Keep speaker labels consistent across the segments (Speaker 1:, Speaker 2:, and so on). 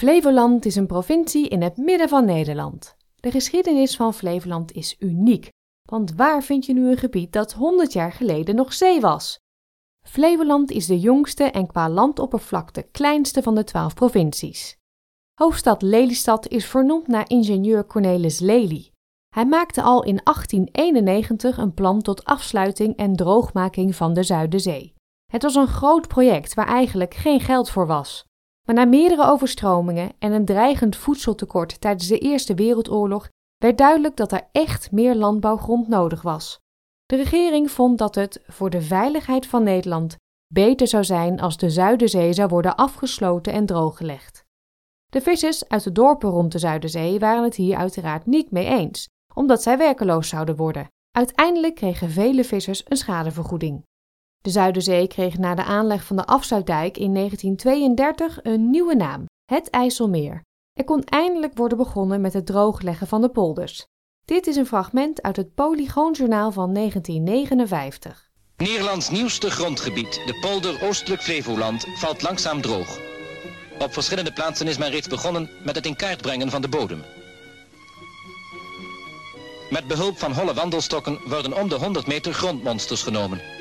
Speaker 1: Flevoland is een provincie in het midden van Nederland. De geschiedenis van Flevoland is uniek, want waar vind je nu een gebied dat 100 jaar geleden nog zee was? Flevoland is de jongste en qua landoppervlakte kleinste van de 12 provincies. Hoofdstad Lelystad is vernoemd naar ingenieur Cornelis Lely. Hij maakte al in 1891 een plan tot afsluiting en droogmaking van de Zuiderzee. Het was een groot project waar eigenlijk geen geld voor was. Maar na meerdere overstromingen en een dreigend voedseltekort tijdens de Eerste Wereldoorlog werd duidelijk dat er echt meer landbouwgrond nodig was. De regering vond dat het voor de veiligheid van Nederland beter zou zijn als de Zuiderzee zou worden afgesloten en drooggelegd. De vissers uit de dorpen rond de Zuiderzee waren het hier uiteraard niet mee eens, omdat zij werkeloos zouden worden. Uiteindelijk kregen vele vissers een schadevergoeding. De Zuiderzee kreeg na de aanleg van de afsluitdijk in 1932 een nieuwe naam, het IJsselmeer. Er kon eindelijk worden begonnen met het droogleggen van de polders. Dit is een fragment uit het Polygoonjournaal van 1959.
Speaker 2: Nederlands nieuwste grondgebied, de polder Oostelijk Flevoland, valt langzaam droog. Op verschillende plaatsen is men reeds begonnen met het in kaart brengen van de bodem. Met behulp van holle wandelstokken worden om de 100 meter grondmonsters genomen.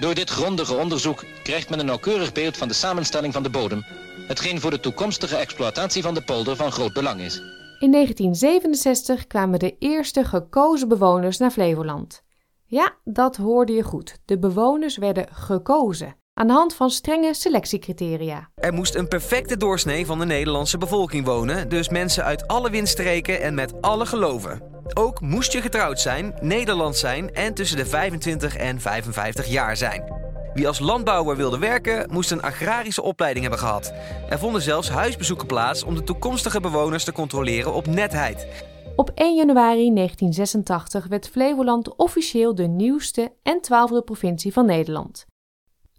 Speaker 2: Door dit grondige onderzoek krijgt men een nauwkeurig beeld van de samenstelling van de bodem, hetgeen voor de toekomstige exploitatie van de polder van groot belang is.
Speaker 1: In 1967 kwamen de eerste gekozen bewoners naar Flevoland. Ja, dat hoorde je goed. De bewoners werden gekozen aan de hand van strenge selectiecriteria.
Speaker 3: Er moest een perfecte doorsnee van de Nederlandse bevolking wonen, dus mensen uit alle windstreken en met alle geloven. Ook moest je getrouwd zijn, Nederlands zijn en tussen de 25 en 55 jaar zijn. Wie als landbouwer wilde werken, moest een agrarische opleiding hebben gehad. Er vonden zelfs huisbezoeken plaats om de toekomstige bewoners te controleren op netheid.
Speaker 1: Op 1 januari 1986 werd Flevoland officieel de nieuwste en twaalfde provincie van Nederland.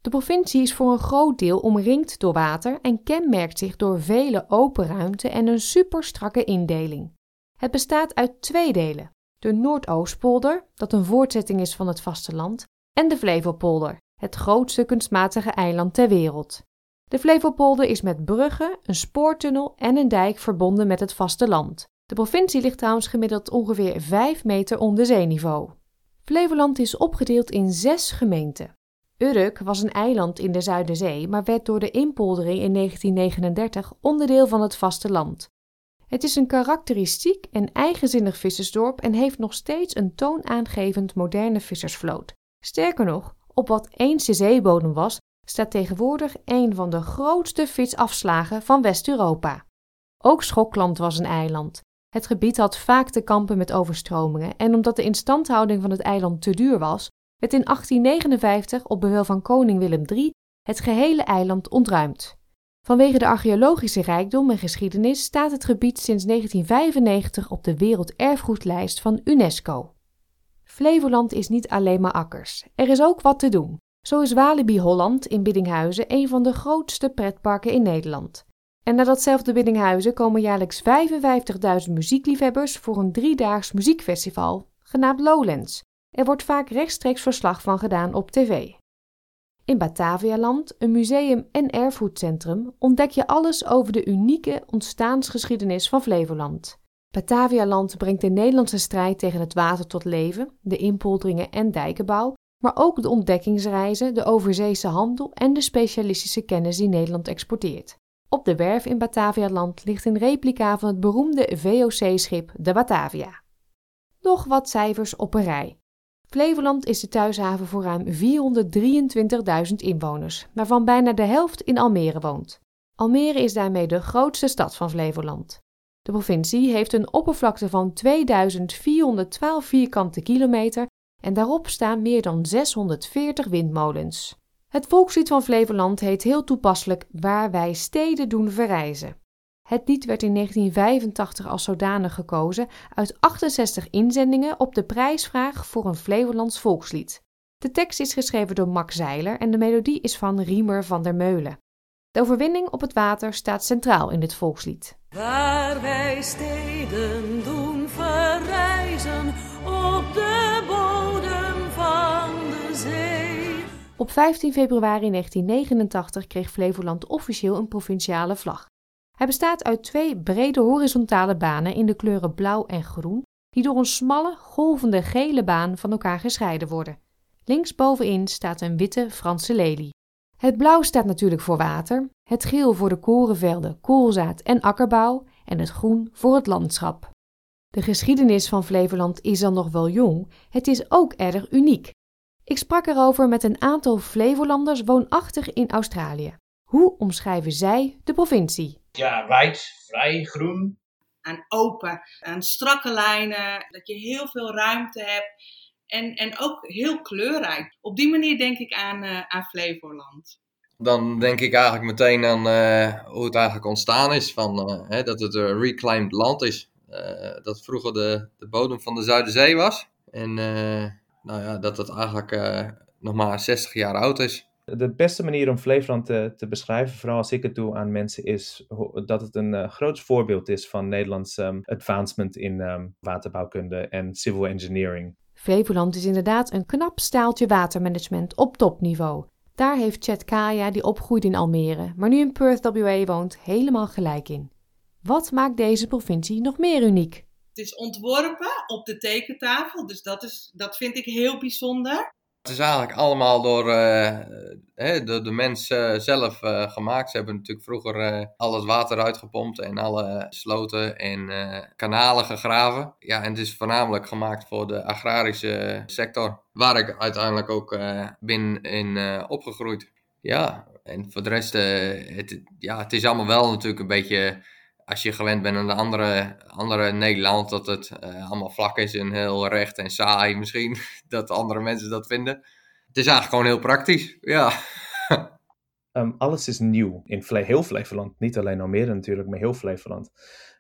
Speaker 1: De provincie is voor een groot deel omringd door water en kenmerkt zich door vele open ruimte en een superstrakke indeling. Het bestaat uit twee delen: de Noordoostpolder, dat een voortzetting is van het vasteland, en de Flevopolder, het grootste kunstmatige eiland ter wereld. De Flevopolder is met bruggen, een spoortunnel en een dijk verbonden met het vasteland. De provincie ligt trouwens gemiddeld ongeveer 5 meter onder zeeniveau. Flevoland is opgedeeld in zes gemeenten. Urk was een eiland in de Zuiderzee, maar werd door de inpoldering in 1939 onderdeel van het vasteland. Het is een karakteristiek en eigenzinnig vissersdorp en heeft nog steeds een toonaangevend moderne vissersvloot. Sterker nog, op wat eens de zeebodem was, staat tegenwoordig een van de grootste visafslagen van West-Europa. Ook Schokland was een eiland. Het gebied had vaak te kampen met overstromingen en omdat de instandhouding van het eiland te duur was, werd in 1859 op bevel van koning Willem III het gehele eiland ontruimd. Vanwege de archeologische rijkdom en geschiedenis staat het gebied sinds 1995 op de Werelderfgoedlijst van UNESCO. Flevoland is niet alleen maar akkers. Er is ook wat te doen. Zo is Walibi Holland in Biddinghuizen een van de grootste pretparken in Nederland. En naar datzelfde Biddinghuizen komen jaarlijks 55.000 muziekliefhebbers voor een driedaags muziekfestival, genaamd Lowlands. Er wordt vaak rechtstreeks verslag van gedaan op tv. In Batavialand, een museum en erfgoedcentrum, ontdek je alles over de unieke ontstaansgeschiedenis van Flevoland. Batavialand brengt de Nederlandse strijd tegen het water tot leven, de inpolderingen en dijkenbouw, maar ook de ontdekkingsreizen, de overzeese handel en de specialistische kennis die Nederland exporteert. Op de werf in Batavialand ligt een replica van het beroemde VOC-schip de Batavia. Nog wat cijfers op een rij. Flevoland is de thuishaven voor ruim 423.000 inwoners, waarvan bijna de helft in Almere woont. Almere is daarmee de grootste stad van Flevoland. De provincie heeft een oppervlakte van 2412 vierkante kilometer en daarop staan meer dan 640 windmolens. Het volkslied van Flevoland heet heel toepasselijk Waar wij steden doen verrijzen. Het lied werd in 1985 als zodanig gekozen uit 68 inzendingen op de prijsvraag voor een Flevolands volkslied. De tekst is geschreven door Max Zeiler en de melodie is van Riemer van der Meulen. De overwinning op het water staat centraal in dit volkslied.
Speaker 4: Waar wij steden doen verrijzen op de bodem van de zee.
Speaker 1: Op 15 februari 1989 kreeg Flevoland officieel een provinciale vlag. Hij bestaat uit twee brede horizontale banen in de kleuren blauw en groen, die door een smalle, golvende gele baan van elkaar gescheiden worden. Linksbovenin staat een witte Franse lelie. Het blauw staat natuurlijk voor water, het geel voor de korenvelden, koolzaad en akkerbouw en het groen voor het landschap. De geschiedenis van Flevoland is dan nog wel jong, het is ook erg uniek. Ik sprak erover met een aantal Flevolanders woonachtig in Australië. Hoe omschrijven zij de provincie?
Speaker 5: Ja, wijd, vrij, groen.
Speaker 6: Aan open, aan strakke lijnen, dat je heel veel ruimte hebt en, en ook heel kleurrijk. Op die manier denk ik aan, uh, aan Flevoland.
Speaker 7: Dan denk ik eigenlijk meteen aan uh, hoe het eigenlijk ontstaan is, van, uh, hè, dat het een reclaimed land is. dat vroeger de, de bodem van de Zuiderzee was. En nou ja, dat het eigenlijk nog maar 60 jaar oud is.
Speaker 8: De beste manier om Flevoland te, te, beschrijven, vooral als ik het doe aan mensen, is dat het een uh, groot voorbeeld is van Nederlands um, advancement in um, waterbouwkunde en civil engineering.
Speaker 1: Flevoland is inderdaad een knap staaltje watermanagement op topniveau. Daar heeft Chet Kaya, die opgroeide in Almere, maar nu in Perth WA woont, helemaal gelijk in. Wat maakt deze provincie nog meer uniek?
Speaker 6: Het is ontworpen op de tekentafel, dus dat, is, dat vind ik heel bijzonder.
Speaker 7: Het is eigenlijk allemaal door, uh, door de mensen zelf uh, gemaakt. Ze hebben natuurlijk vroeger uh, al het water uitgepompt en alle sloten en kanalen gegraven. Ja, en het is voornamelijk gemaakt voor de agrarische sector, waar ik uiteindelijk ook ben in opgegroeid. Ja, en voor de rest, het, ja, het is allemaal wel natuurlijk een beetje als je gewend bent aan de andere, andere Nederland, dat het uh, allemaal vlak is en heel recht en saai misschien, dat andere mensen dat vinden. Het is eigenlijk gewoon heel praktisch, ja.
Speaker 8: um, alles is nieuw in heel Flevoland, niet alleen Almere natuurlijk, maar heel Flevoland.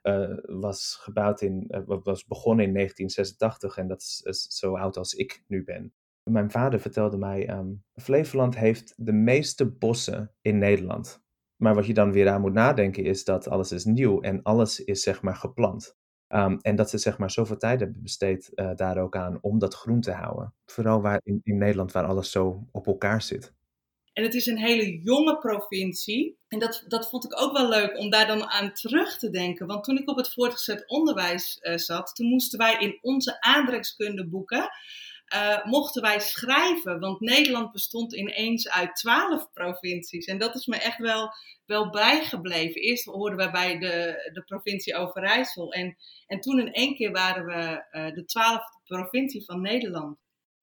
Speaker 8: Uh, was gebouwd in, uh, was begonnen in 1986 en dat is, zo oud als ik nu ben. Mijn vader vertelde mij, um, Flevoland heeft de meeste bossen in Nederland. Maar wat je dan weer aan moet nadenken is dat alles is nieuw en alles is zeg maar geplant. Um, en dat ze zeg maar zoveel tijd hebben besteed uh, daar ook aan om dat groen te houden. Vooral waar in, in Nederland waar alles zo op elkaar zit.
Speaker 6: En het is een hele jonge provincie. En dat, dat vond ik ook wel leuk om daar dan aan terug te denken. Want toen ik op het voortgezet onderwijs uh, zat, toen moesten wij in onze aardrijkskundeboeken uh, mochten wij schrijven. Want Nederland bestond ineens uit twaalf provincies. En dat is me echt wel, wel bijgebleven. Eerst hoorden we bij de, de provincie Overijssel. En, en toen in één keer waren we uh, de twaalfde provincie van Nederland.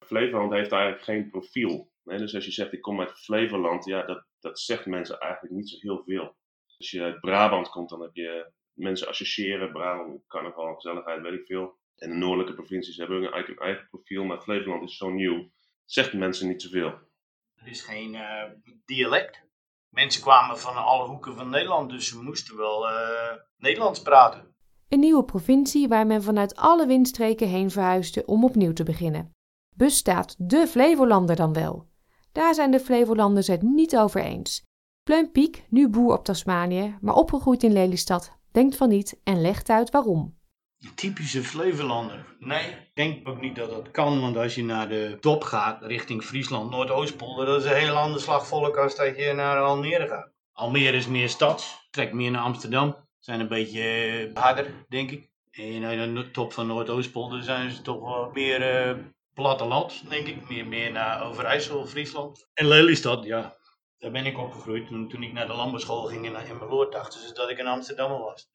Speaker 9: Flevoland heeft eigenlijk geen profiel. Dus als je zegt ik kom uit Flevoland, ja, dat, dat zegt mensen eigenlijk niet zo heel veel. Als je uit Brabant komt, dan heb je mensen associëren, Brabant, carnaval, gezelligheid, weet ik veel. En de noordelijke provincies hebben eigenlijk een eigen profiel, maar Flevoland is zo nieuw. Zegt mensen niet zoveel.
Speaker 5: Het is geen uh, dialect. Mensen kwamen van alle hoeken van Nederland, dus ze moesten wel uh, Nederlands praten.
Speaker 1: Een nieuwe provincie waar men vanuit alle windstreken heen verhuisde om opnieuw te beginnen. Bestaat de Flevolander dan wel? Daar zijn de Flevolanders het niet over eens. Pleun Piek, nu boer op Tasmanië, maar opgegroeid in Lelystad, denkt van niet en legt uit waarom.
Speaker 5: Typische Flevolander. Nee, ik denk ook niet dat dat kan. Want als je naar de top gaat, richting Friesland, Noordoostpolder, dat is een heel ander slag volk als dat je naar Almere gaat. Almere is meer stad, trekt meer naar Amsterdam. Zijn een beetje eh, harder, denk ik. En aan de top van Noordoostpolder zijn ze toch wel meer uh, platteland, denk ik. Meer, meer naar Overijssel, Friesland. En Lelystad, ja, daar ben ik opgegroeid. Toen, toen ik naar de landbouwschool ging in, Meloord, dachten ze dat ik een Amsterdammer was.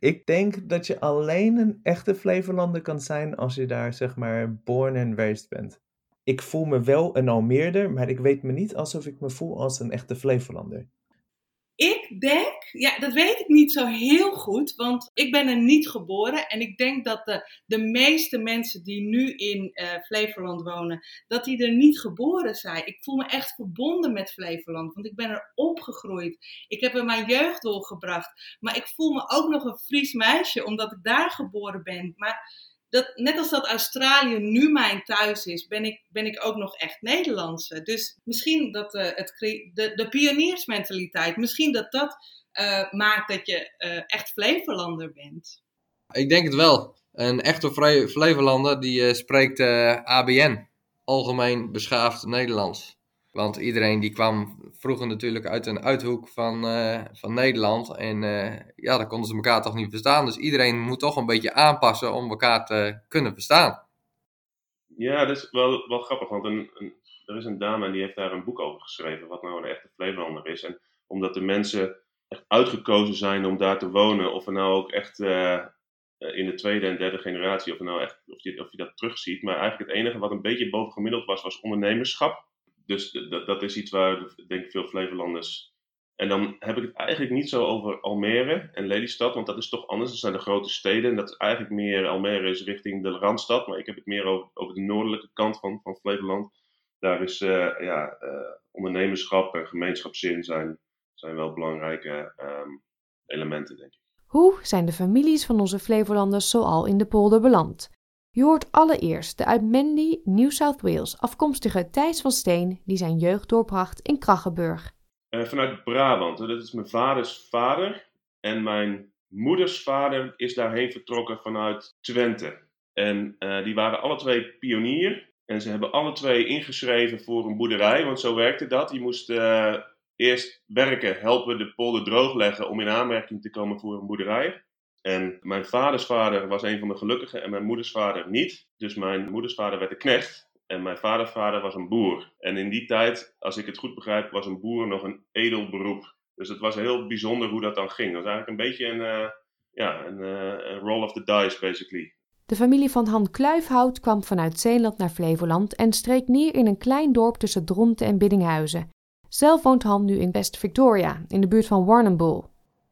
Speaker 8: Ik denk dat je alleen een echte Flevolander kan zijn als je daar zeg maar born and raised bent. Ik voel me wel een Almeerder, maar ik weet me niet alsof ik me voel als een echte Flevolander.
Speaker 6: Ik denk, ja, dat weet ik niet zo heel goed, want ik ben er niet geboren. En ik denk dat de, de meeste mensen die nu in uh, Flevoland wonen, dat die er niet geboren zijn. Ik voel me echt verbonden met Flevoland, want ik ben er opgegroeid. Ik heb er mijn jeugd doorgebracht. Maar ik voel me ook nog een Fries meisje, omdat ik daar geboren ben. Maar dat, net als dat Australië nu mijn thuis is, ben ik, ben ik ook nog echt Nederlandse. Dus misschien dat uh, het, de, de pioniersmentaliteit, misschien dat dat uh, maakt dat je uh, echt Flevolander bent.
Speaker 7: Ik denk het wel. Een echte Flevolander die spreekt ABN, Algemeen Beschaafd Nederlands. Want iedereen die kwam vroeger natuurlijk uit een uithoek van, eh, van Nederland. En uh, ja, dan konden ze elkaar toch niet verstaan. Dus iedereen moet toch een beetje aanpassen om elkaar te kunnen verstaan.
Speaker 9: Ja, dat is wel, wel grappig. Want een, er is een dame en die heeft daar een boek over geschreven. Wat nou een echte Flevolander is. En omdat de mensen echt uitgekozen zijn om daar te wonen. Of er nou ook echt uh, in de tweede en derde generatie. Of, nou echt, of, je, of je dat terugziet. Maar eigenlijk het enige wat een beetje bovengemiddeld was, was ondernemerschap. Dus dat, is iets waar, denk ik, veel Flevolanders. En dan heb ik het eigenlijk niet zo over Almere en Lelystad, want dat is toch anders. Dat zijn de grote steden en dat is eigenlijk meer, Almere is richting de Randstad, maar ik heb het meer over, over de noordelijke kant van, van Flevoland. Daar is uh, ja, uh, ondernemerschap en gemeenschapszin zijn, zijn wel belangrijke um, elementen, denk ik.
Speaker 1: Hoe zijn de families van onze Flevolanders zoal in de polder beland? Je hoort allereerst de uit Manly, New South Wales afkomstige Thijs van Steen, die zijn jeugd doorbracht in Krachenburg.
Speaker 9: Uh, vanuit Brabant. Dat is mijn vaders vader. En mijn moeders vader is daarheen vertrokken vanuit Twente. En uh, die waren alle twee pionier. En ze hebben alle twee ingeschreven voor een boerderij, want zo werkte dat. Je moest uh, eerst werken, helpen de polder droogleggen om in aanmerking te komen voor een boerderij. En mijn vaders vader was een van de gelukkigen en mijn moeders vader niet. Dus mijn moeders vader werd een knecht en mijn vaders vader was een boer. En in die tijd, als ik het goed begrijp, was een boer nog een edel beroep. Dus het was heel bijzonder hoe dat dan ging. Dat was eigenlijk een beetje een, uh, ja, een, uh, een roll of the dice, basically.
Speaker 1: De familie van Han Kluifhout kwam vanuit Zeeland naar Flevoland en streek neer in een klein dorp tussen Dronten en Biddinghuizen. Zelf woont Han nu in West Victoria, in de buurt van Warrnambool.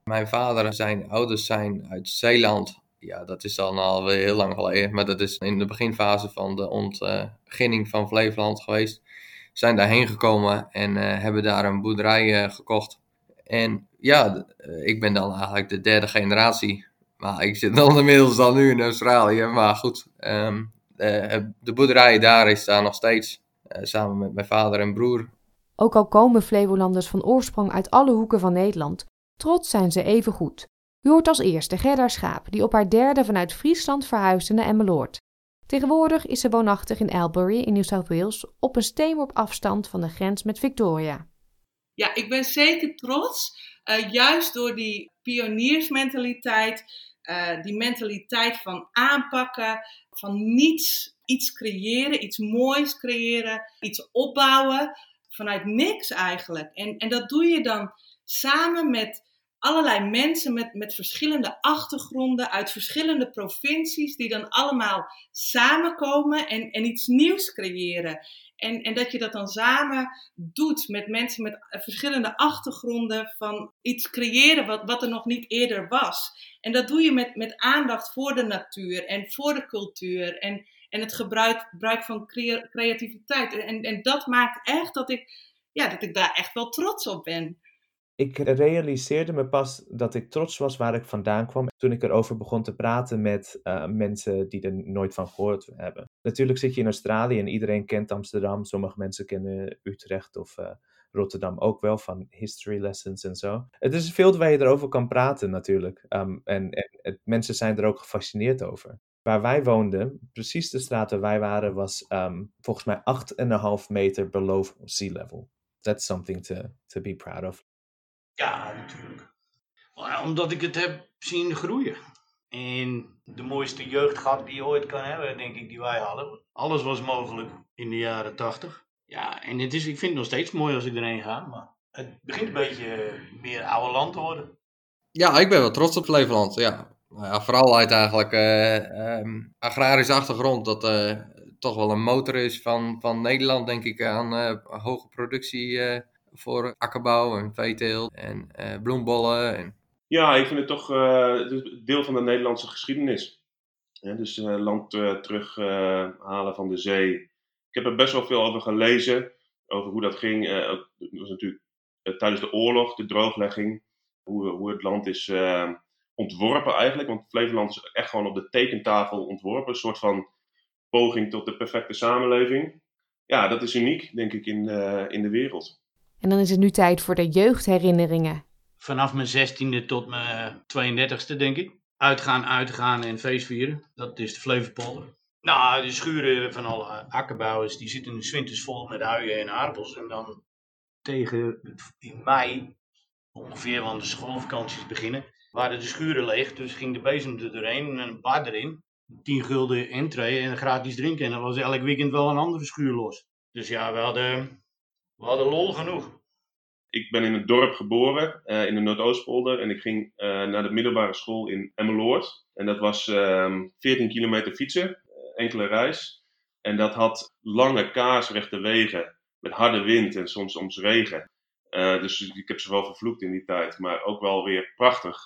Speaker 7: Mijn vader en zijn ouders zijn uit Zeeland. Ja, dat is dan alweer heel lang geleden. Maar dat is in de beginfase van de ontginning van Flevoland geweest. Zijn daarheen gekomen en uh, hebben daar een boerderij uh, gekocht. En ja, ik ben dan eigenlijk de derde generatie. Maar ik zit dan inmiddels dan nu in Australië. Maar goed, de, de boerderij daar is daar nog steeds. Samen met mijn vader en broer.
Speaker 1: Ook al komen Flevolanders van oorsprong uit alle hoeken van Nederland, Trots zijn ze even goed. U hoort als eerste Gerda Schaap, die op haar derde vanuit Friesland verhuisde naar Emmeloord. Tegenwoordig is ze woonachtig in Albury in New South Wales, op een steenworp afstand van de grens met Victoria.
Speaker 6: Ja, ik ben zeker trots, uh, juist door die pioniersmentaliteit, uh, die mentaliteit van aanpakken, van niets, iets creëren, iets moois creëren, iets opbouwen, vanuit niks eigenlijk. En, en dat doe je dan samen met allerlei mensen met, met verschillende achtergronden uit verschillende provincies, die dan allemaal samenkomen en, en iets nieuws creëren. En, en dat je dat dan samen doet met mensen met verschillende achtergronden van iets creëren wat, wat er nog niet eerder was. En dat doe je met, met aandacht voor de natuur en voor de cultuur en, en het gebruik, gebruik van creativiteit. En, en dat maakt echt dat ik, ja, dat ik daar echt wel trots op ben.
Speaker 8: Ik realiseerde me pas dat ik trots was waar ik vandaan kwam toen ik erover begon te praten met uh, mensen die er nooit van gehoord hebben. Natuurlijk zit je in Australië en iedereen kent Amsterdam. Sommige mensen kennen Utrecht of uh, Rotterdam ook wel van history lessons en zo. Het is veel waar je erover kan praten natuurlijk. Um, en, en mensen zijn er ook gefascineerd over. Waar wij woonden, precies de straat waar wij waren, was um, volgens mij 8,5 meter below sea level. That's something to, to be proud of.
Speaker 5: Ja, natuurlijk. Omdat ik het heb zien groeien. En de mooiste jeugd gehad die je ooit kan hebben, denk ik, die wij hadden. Alles was mogelijk in de jaren tachtig. Ja, en het is, ik vind het nog steeds mooi als ik erheen ga. Maar het begint een beetje meer oude land te worden.
Speaker 7: Ja, ik ben wel trots op Flevoland, ja. Nou ja, vooral uit eigenlijk uh, um, agrarische achtergrond. Dat uh, toch wel een motor is van, van Nederland, denk ik, aan hoge productie voor akkerbouw en veeteelt en uh, bloembollen. En...
Speaker 9: Ja, ik vind het toch uh, deel van de Nederlandse geschiedenis. Dus uh, land terughalen van de zee. Ik heb er best wel veel over gelezen, over hoe dat ging. het was natuurlijk tijdens de oorlog, de drooglegging, hoe, hoe het land is ontworpen eigenlijk. Want Flevoland is echt gewoon op de tekentafel ontworpen. Een soort van poging tot de perfecte samenleving. Ja, dat is uniek, denk ik, in, in de wereld.
Speaker 1: En dan is het nu tijd voor de jeugdherinneringen.
Speaker 5: Vanaf mijn 16e tot mijn 32e, denk ik. Uitgaan, uitgaan en feestvieren. Dat is de Flevopolder. Nou, de schuren van alle akkerbouwers, die zitten nu winters vol met uien en aardappels. En dan tegen in mei, ongeveer wanneer de schoolvakanties beginnen, waren de schuren leeg. Dus ging de bezem er doorheen en een bar erin. 10 gulden entree en gratis drinken. En dan was elk weekend wel een andere schuur los. Dus ja, we hadden, we hadden lol genoeg.
Speaker 9: Ik ben in het dorp geboren, uh, in de Noordoostpolder. En ik ging uh, naar de middelbare school in Emmeloord. En dat was uh, ehm, 14 kilometer fietsen, eh, enkele reis. En dat had lange kaarsrechte wegen met harde wind en soms, soms regen. dus ik heb ze wel vervloekt in die tijd, maar ook wel weer prachtig.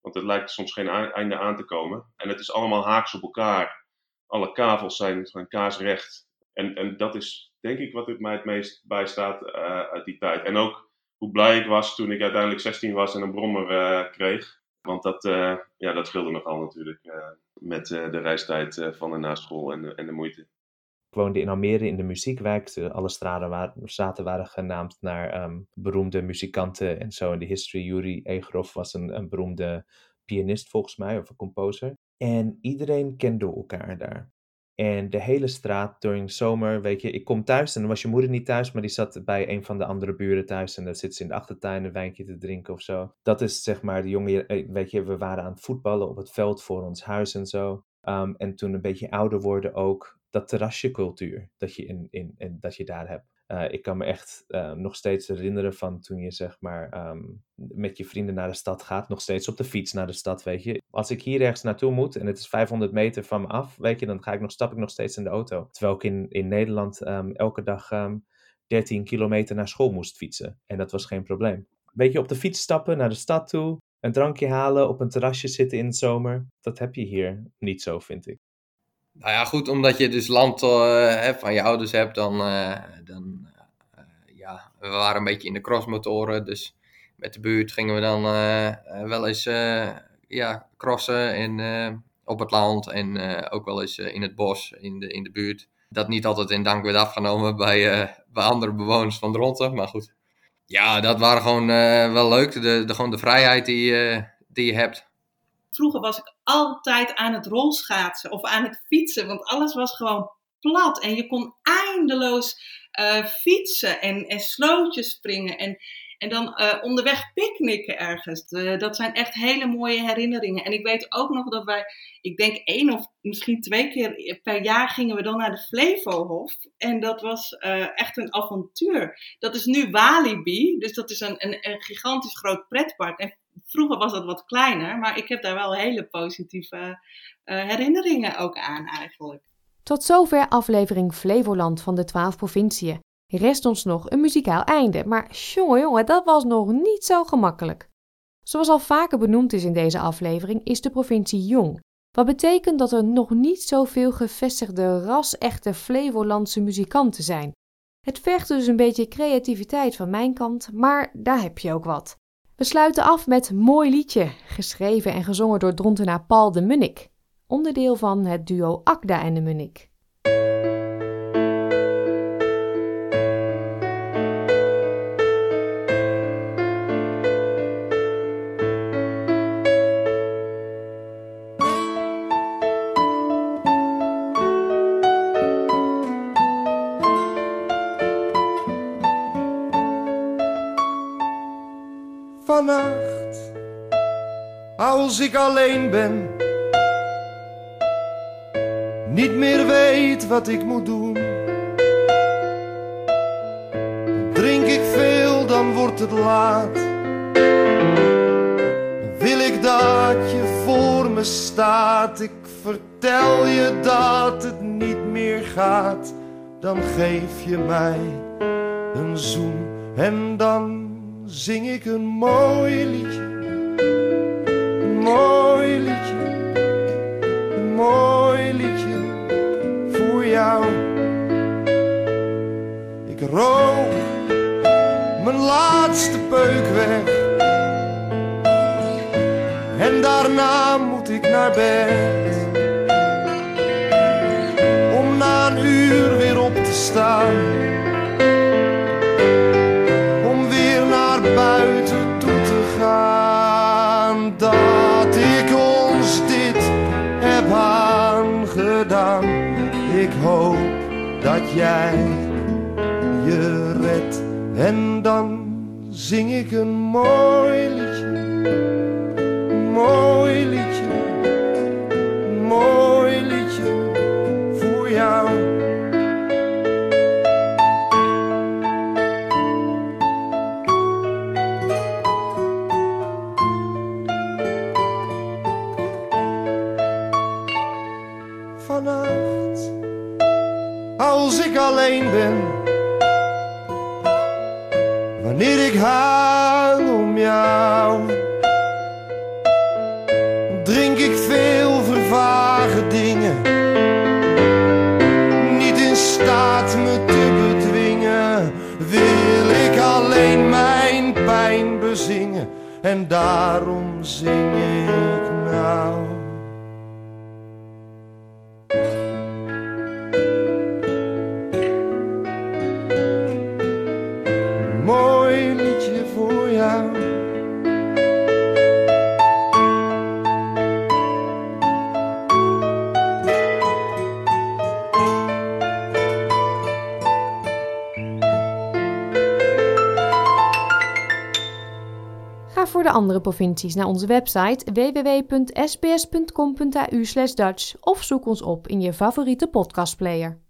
Speaker 9: Want het lijkt soms geen einde aan te komen. En het is allemaal haaks op elkaar. Alle kavels zijn, zijn kaarsrecht. En, en dat is denk ik wat mij het meest bijstaat uh, uit die tijd. En ook hoe blij ik was toen ik uiteindelijk 16 was en een brommer uh, kreeg. Want dat, uh, ja, dat scheelde nogal natuurlijk met de reistijd van de naschool en de, en de moeite.
Speaker 8: Ik woonde in Almere in de muziekwijk. Alle straten waren, zaten waren genaamd naar um, beroemde muzikanten en zo in de history. Yuri Egroff was een, een beroemde pianist volgens mij, of een composer. En iedereen kende elkaar daar. En de hele straat during zomer, weet je, ik kom thuis en dan was je moeder niet thuis, maar die zat bij een van de andere buren thuis en dan zit ze in de achtertuin een wijntje te drinken of zo. Dat is zeg maar de jongen, eh, weet je, we waren aan het voetballen op het veld voor ons huis en zo. Um, en toen een beetje ouder worden ook, dat terrasjecultuur dat je, in, in, in, dat je daar hebt. Uh, ik kan me echt uh, nog steeds herinneren van toen je zeg maar um, met je vrienden naar de stad gaat. Nog steeds op de fiets naar de stad, weet je. Als ik hier ergens naartoe moet en het is 500 meter van me af, weet je, dan ga ik nog, stap ik nog steeds in de auto. Terwijl ik in, in Nederland um, elke dag um, 13 kilometer naar school moest fietsen. En dat was geen probleem. Weet je, op de fiets stappen naar de stad toe, een drankje halen, op een terrasje zitten in de zomer. Dat heb je hier niet zo, vind ik.
Speaker 7: Nou ja, goed, omdat je dus land uh, van je ouders hebt, dan, uh, dan uh, ja, we waren een beetje in de crossmotoren, dus met de buurt gingen we dan wel eens ja, crossen en, op het land en ook wel eens in het bos, in de, in de buurt. Dat niet altijd in dank werd afgenomen bij, bij andere bewoners van Dronten, maar goed. Ja, dat waren gewoon wel leuk, de, de, gewoon de vrijheid die, die je hebt.
Speaker 6: Vroeger was ik altijd aan het rolschaatsen of aan het fietsen, want alles was gewoon plat en je kon eindeloos uh, fietsen en, en slootjes springen en, en dan uh, onderweg picknicken ergens. Dat zijn echt hele mooie herinneringen. En ik weet ook nog dat wij, ik denk één of misschien twee keer per jaar gingen we dan naar de Flevohof. En dat was echt een avontuur. Dat is nu Walibi, dus dat is een, een, een gigantisch groot pretpark. En vroeger was dat wat kleiner, maar ik heb daar wel hele positieve uh, herinneringen ook aan eigenlijk.
Speaker 1: Tot zover aflevering Flevoland van de 12 provinciën. Rest ons nog een muzikaal einde, maar jongen jongen, dat was nog niet zo gemakkelijk. Zoals al vaker benoemd is in deze aflevering, is de provincie jong. Wat betekent dat er nog niet zoveel gevestigde ras-echte Flevolandse muzikanten zijn. Het vergt dus een beetje creativiteit van mijn kant, maar daar heb je ook wat. We sluiten af met Mooi Liedje, geschreven en gezongen door drontenaar Paul de Munnik, onderdeel van het duo Akda en de Munnik.
Speaker 10: Vannacht, als ik alleen ben, niet meer weet wat ik moet doen. Drink ik veel, dan wordt het laat. Wil ik dat je voor me staat. Ik vertel je dat het niet meer gaat. Dan geef je mij een zoen en dan zing ik een mooi liedje. Een mooi liedje. Een mooi liedje voor jou. Ik rook mijn laatste peuk weg. En daarna moet ik naar bed. Om na een uur weer op te staan je redt. En dan zing ik een mooi liedje, bezingen en daarom zing ik nou.
Speaker 1: Andere provincies naar onze website www.sbs.com.au/dutch of zoek ons op in je favoriete podcastplayer.